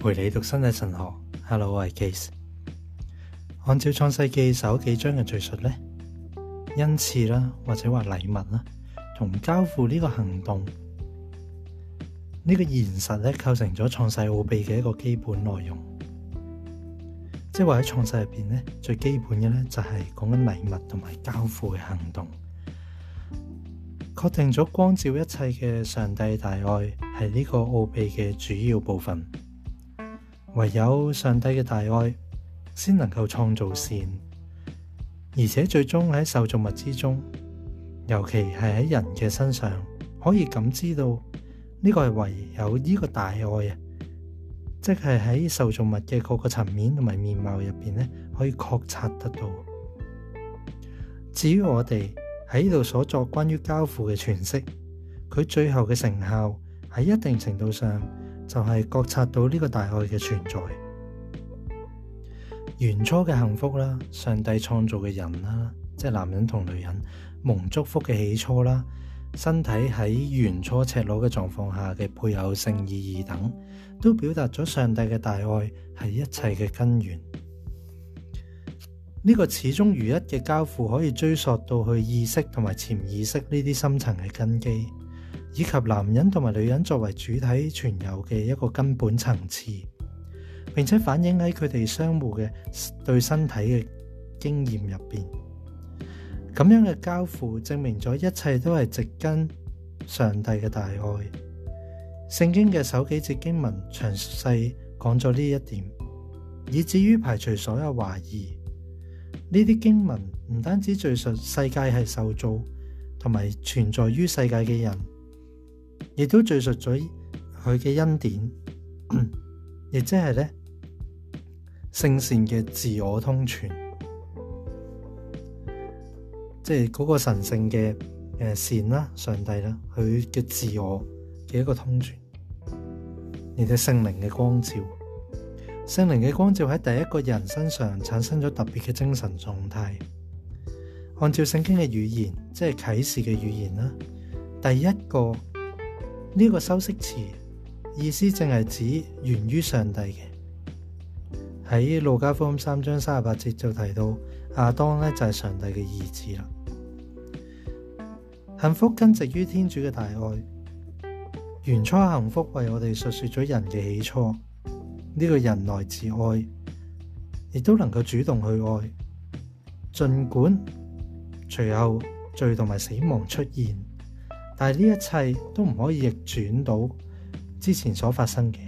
陪你读身体神学，Hello，我系 Case。按照创世纪首几章嘅叙述咧，恩赐啦，或者话礼物啦，同交付呢个行动，呢个现实咧构成咗创世奥秘嘅一个基本内容。即系话喺创世入边咧，最基本嘅咧就系讲紧礼物同埋交付嘅行动，确定咗光照一切嘅上帝大爱系呢个奥秘嘅主要部分。唯有上帝嘅大爱，先能够创造善，而且最终喺受造物之中，尤其系喺人嘅身上，可以感知到呢个系唯有呢个大爱啊！即系喺受造物嘅各个层面同埋面貌入边咧，可以确察得到。至于我哋喺呢度所作关于交付嘅诠释，佢最后嘅成效喺一定程度上。就系觉察到呢个大爱嘅存在，原初嘅幸福啦，上帝创造嘅人啦，即系男人同女人蒙祝福嘅起初啦，身体喺原初赤裸嘅状况下嘅配偶性意义等，都表达咗上帝嘅大爱系一切嘅根源。呢个始终如一嘅交付可以追溯到去意识同埋潜意识呢啲深层嘅根基。以及男人同埋女人作为主体存有嘅一个根本层次，并且反映喺佢哋相互嘅对身体嘅经验入边，咁样嘅交付证明咗一切都系直根上帝嘅大爱。圣经嘅首几节经文详细讲咗呢一点，以至於排除所有怀疑。呢啲经文唔单止叙述世界系受造，同埋存在于世界嘅人。亦都叙述咗佢嘅恩典，亦即系咧圣善嘅自我通传，即系嗰个神圣嘅诶善啦，上帝啦，佢嘅自我嘅一个通传，你及圣灵嘅光照。圣灵嘅光照喺第一个人身上产生咗特别嘅精神状态。按照圣经嘅语言，即系启示嘅语言啦，第一个。呢个修饰词意思正系指源于上帝嘅。喺路加福音三章三十八节就提到亚当咧就系上帝嘅儿子啦。幸福根植于天主嘅大爱。原初幸福为我哋述说咗人嘅起初。呢个人来自爱，亦都能够主动去爱。尽管随后罪同埋死亡出现。但系呢一切都唔可以逆转到之前所发生嘅，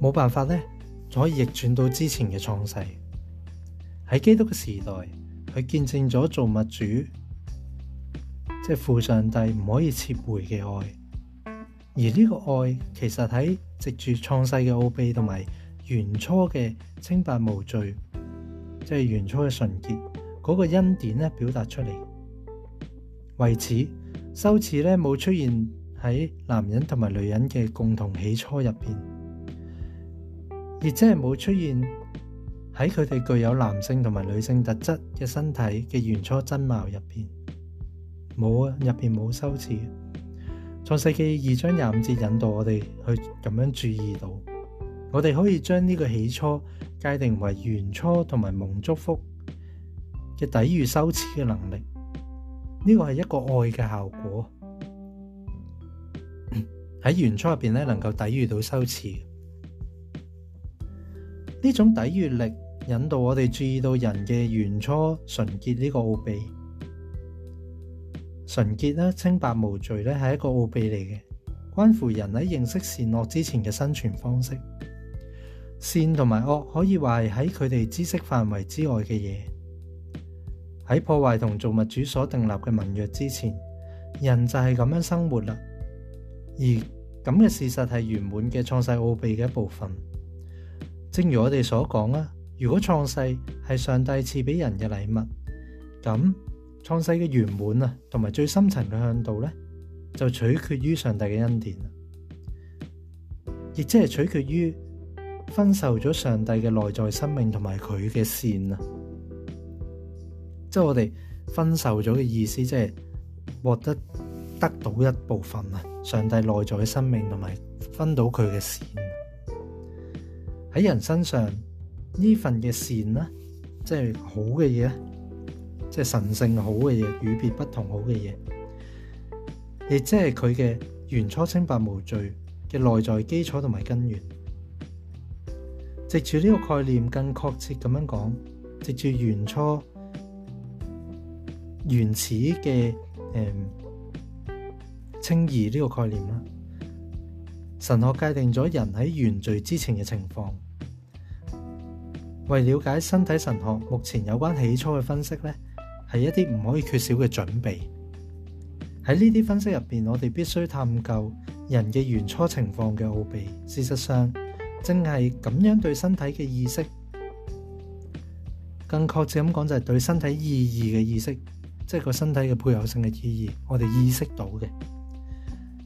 冇办法咧，就可以逆转到之前嘅创世喺基督嘅时代，佢见证咗做物主，即系父上帝唔可以撤回嘅爱，而呢个爱其实喺藉住创世嘅奥秘同埋原初嘅清白无罪，即系原初嘅纯洁。嗰個恩典咧，表達出嚟。為此，羞耻咧冇出現喺男人同埋女人嘅共同起初入邊，亦即係冇出現喺佢哋具有男性同埋女性特質嘅身體嘅原初真貌入邊，冇啊！入边冇羞耻。創世纪二章廿五節引導我哋去咁樣注意到，我哋可以將呢個起初界定為原初同埋蒙祝福。嘅抵御羞耻嘅能力，呢個係一個愛嘅效果喺原初入边咧，能夠抵御到羞耻。呢種抵御力引導我哋注意到人嘅原初純潔呢個奧秘。純潔咧、清白無罪咧，係一個奧秘嚟嘅，關乎人喺認識善惡之前嘅生存方式。善同埋惡可以話係喺佢哋知識範圍之外嘅嘢。喺破坏同造物主所订立嘅盟约之前，人就系咁样生活啦。而咁嘅事实系圆满嘅创世奥秘嘅一部分。正如我哋所讲啦，如果创世系上帝赐俾人嘅礼物，咁创世嘅圆满啊，同埋最深层嘅向导呢，就取决于上帝嘅恩典亦即系取决于分受咗上帝嘅内在生命同埋佢嘅善啊。即係我哋分受咗嘅意思，即係獲得得到一部分啊。上帝內在嘅生命同埋分到佢嘅善喺人身上呢份嘅善咧，即係好嘅嘢，即係神性好嘅嘢，與別不同好嘅嘢，亦即係佢嘅原初清白無罪嘅內在基礎同埋根源。藉住呢個概念更確切咁樣講，藉住原初。原始嘅誒清義呢個概念啦，神學界定咗人喺原罪之前嘅情況。為了解身體神學，目前有關起初嘅分析呢係一啲唔可以缺少嘅準備。喺呢啲分析入邊，我哋必須探究人嘅原初情況嘅奧秘。事實上，正係咁樣對身體嘅意識，更確切咁講，就係對身體意義嘅意識。即系个身体嘅配偶性嘅意义，我哋意识到嘅，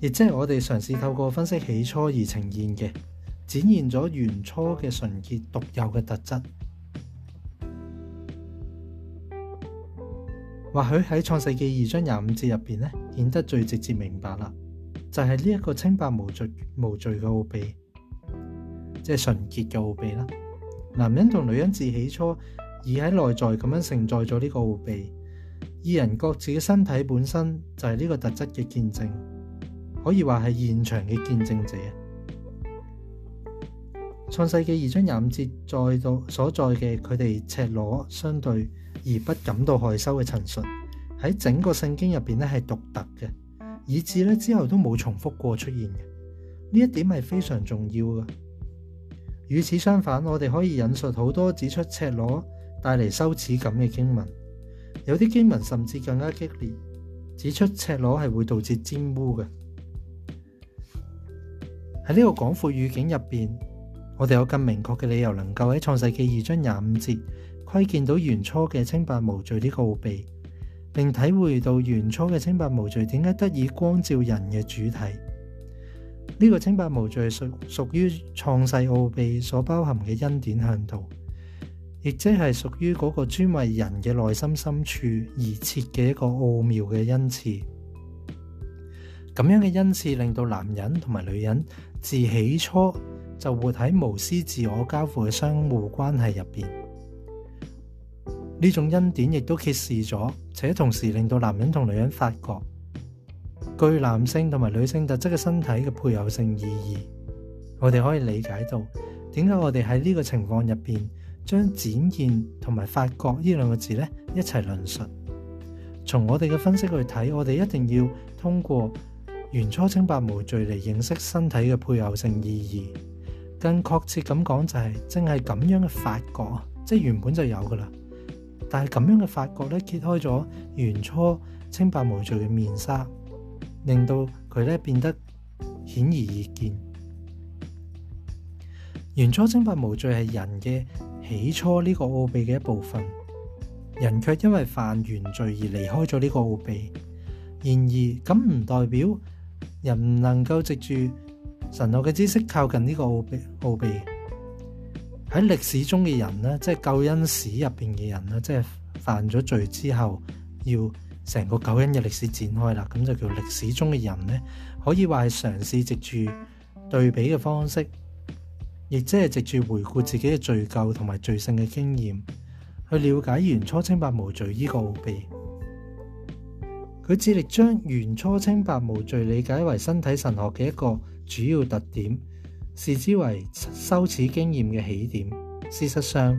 亦即系我哋尝试透过分析起初而呈现嘅，展现咗原初嘅纯洁独有嘅特质。或许喺创世纪二章廿五节入边呢，显得最直接明白啦，就系呢一个清白无罪无罪嘅奥秘，即系纯洁嘅奥秘啦。男人同女人自起初已喺内在咁样承载咗呢个奥秘。二人各自嘅身体本身就系呢个特质嘅见证，可以话系现场嘅见证者。创世纪二章廿五节在到所在嘅佢哋赤裸相对而不感到害羞嘅陈述，喺整个圣经入边咧系独特嘅，以至咧之后都冇重复过出现嘅。呢一点系非常重要嘅。与此相反，我哋可以引述好多指出赤裸带嚟羞耻感嘅经文。有啲经文甚至更加激烈，指出赤裸系会导致沾污嘅。喺呢个广阔语境入边，我哋有更明确嘅理由，能够喺创世纪二章廿五节窥见到原初嘅清白无罪啲奥秘，并体会到原初嘅清白无罪点解得以光照人嘅主体。呢个清白无罪属属于创世奥秘所包含嘅恩典向导。亦即系属于嗰个专为人嘅内心深处而设嘅一个奥妙嘅恩赐，咁样嘅恩赐令到男人同埋女人自起初就活喺无私自我交付嘅相互关系入边。呢种恩典亦都揭示咗，且同时令到男人同女人发觉，据男性同埋女性特质嘅身体嘅配偶性意义，我哋可以理解到点解我哋喺呢个情况入边。将展现同埋发觉呢两个字咧一齐论述。从我哋嘅分析去睇，我哋一定要通过原初清白无罪嚟认识身体嘅配偶性意义。更确切咁讲就系正系咁样嘅发觉，即系原本就有噶啦。但系咁样嘅发觉咧，揭开咗原初清白无罪嘅面纱，令到佢咧变得显而易见。原初清白无罪系人嘅。起初呢个奥秘嘅一部分，人却因为犯原罪而离开咗呢个奥秘。然而咁唔代表人唔能够藉住神学嘅知识靠近呢个奥秘。奥秘喺历史中嘅人呢，即系救恩史入边嘅人呢，即系犯咗罪之后，要成个救恩嘅历史展开啦。咁就叫历史中嘅人呢，可以话尝试藉住对比嘅方式。亦即系藉住回顾自己嘅罪疚同埋罪性嘅经验，去了解原初清白无罪呢个奥秘。佢致力将原初清白无罪理解为身体神学嘅一个主要特点，视之为羞耻经验嘅起点。事实上，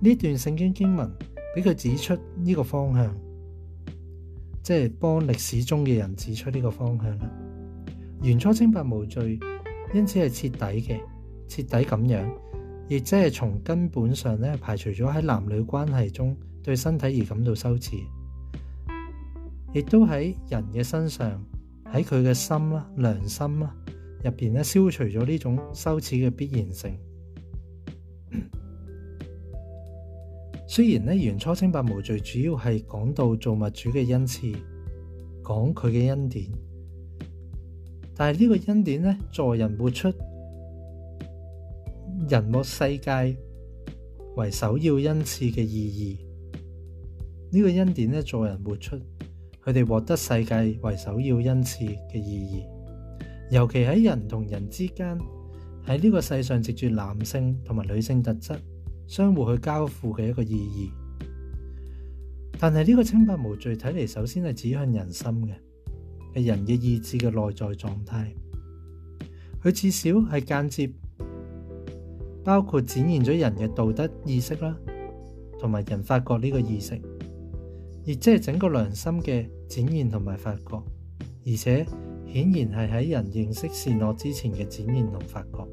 呢段圣经经文俾佢指出呢个方向，即系帮历史中嘅人指出呢个方向啦。原初清白无罪，因此系彻底嘅。彻底咁样，亦即系从根本上咧排除咗喺男女关系中对身体而感到羞耻，亦都喺人嘅身上喺佢嘅心啦、良心啦入边咧消除咗呢种羞耻嘅必然性。虽然咧《原初清白无罪》主要系讲到做物主嘅恩赐，讲佢嘅恩典，但系呢个恩典咧助人活出。人物世界为首要因次嘅意义，呢个恩典咧助人活出佢哋获得世界为首要因次嘅意义，尤其喺人同人之间，喺呢个世上藉住男性同埋女性特质相互去交付嘅一个意义。但系呢个清白无罪睇嚟，首先系指向人心嘅，系人嘅意志嘅内在状态，佢至少系间接。包括展现咗人嘅道德意识啦，同埋人发觉呢个意识，而即系整个良心嘅展现同埋发觉，而且显然系喺人认识善恶之前嘅展现同发觉。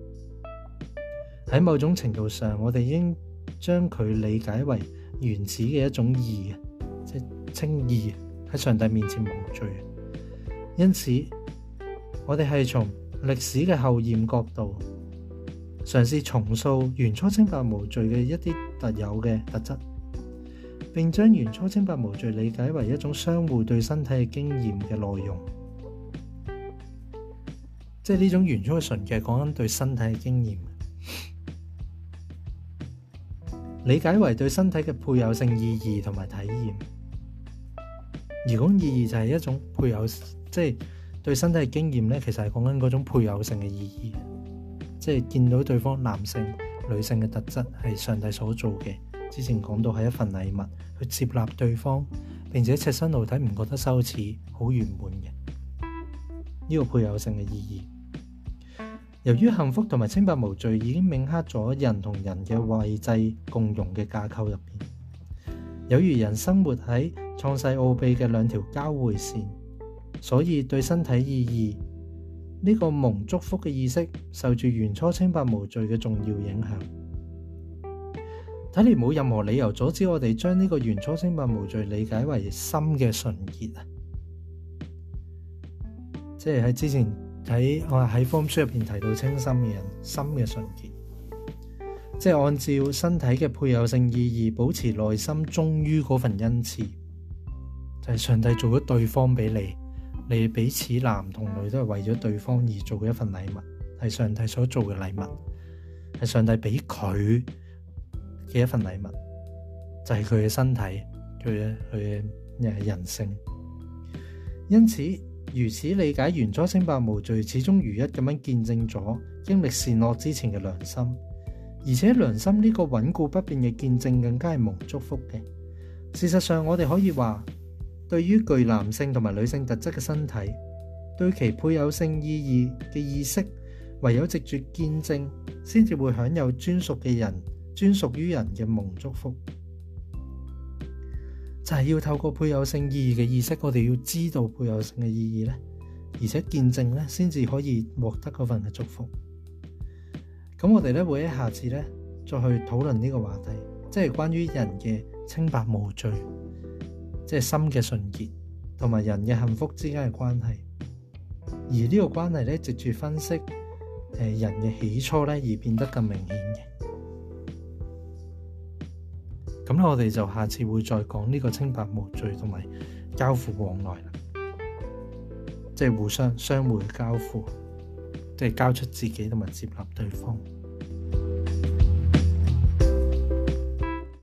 喺某种程度上，我哋应将佢理解为原始嘅一种义嘅，即系称义喺上帝面前无罪。因此，我哋系从历史嘅后验角度。尝试重塑原初清白无罪嘅一啲特有嘅特质，并将原初清白无罪理解为一种相互对身体嘅经验嘅内容，即系呢种原初嘅纯洁，讲紧对身体嘅经验，理解为对身体嘅配偶性意义同埋体验。而讲意义就系一种配偶，即系对身体嘅经验咧，其实系讲紧嗰种配偶性嘅意义。即係見到對方男性、女性嘅特質係上帝所做嘅，之前講到係一份禮物，去接納對方並且赤身露體唔覺得羞恥，好圓滿嘅呢個配偶性嘅意義。由於幸福同埋清白無罪已經铭刻咗人同人嘅位制共融嘅架構入面，有如人生活喺創世奧秘嘅兩條交匯線，所以對身體意義。呢个蒙祝福嘅意识受住原初清白无罪嘅重要影响，睇嚟冇任何理由阻止我哋将呢个原初清白无罪理解为心嘅纯洁啊！即系喺之前喺我喺方书入边提到清心嘅人心嘅纯洁，即系按照身体嘅配偶性意义保持内心忠于嗰份恩赐，就系上帝做咗对方俾你。你彼此男同女都係為咗對方而做嘅一份禮物，係上帝所做嘅禮物，係上帝俾佢嘅一份禮物，就係佢嘅身體，佢嘅佢嘅人性。因此如此理解，原初清白無罪，始終如一咁樣見證咗英历善恶之前嘅良心，而且良心呢個穩固不變嘅見證更加係無祝福嘅。事實上，我哋可以話。對於具男性同埋女性特質嘅身體，對其配偶性意義嘅意識，唯有直接見證，先至會享有專屬嘅人、專屬於人嘅梦祝福。就係要透過配偶性意義嘅意識，我哋要知道配偶性嘅意義咧，而且見證咧，先至可以獲得嗰份嘅祝福。咁我哋咧會一下子咧再去討論呢個話題，即係關於人嘅清白無罪。即系心嘅纯洁同埋人嘅幸福之间嘅关系，而呢个关系咧，直住分析诶人嘅起初咧，而变得更明显嘅。咁咧，我哋就下次会再讲呢个清白无罪同埋交付往来啦，即系互相相互交付，即系交出自己同埋接纳对方。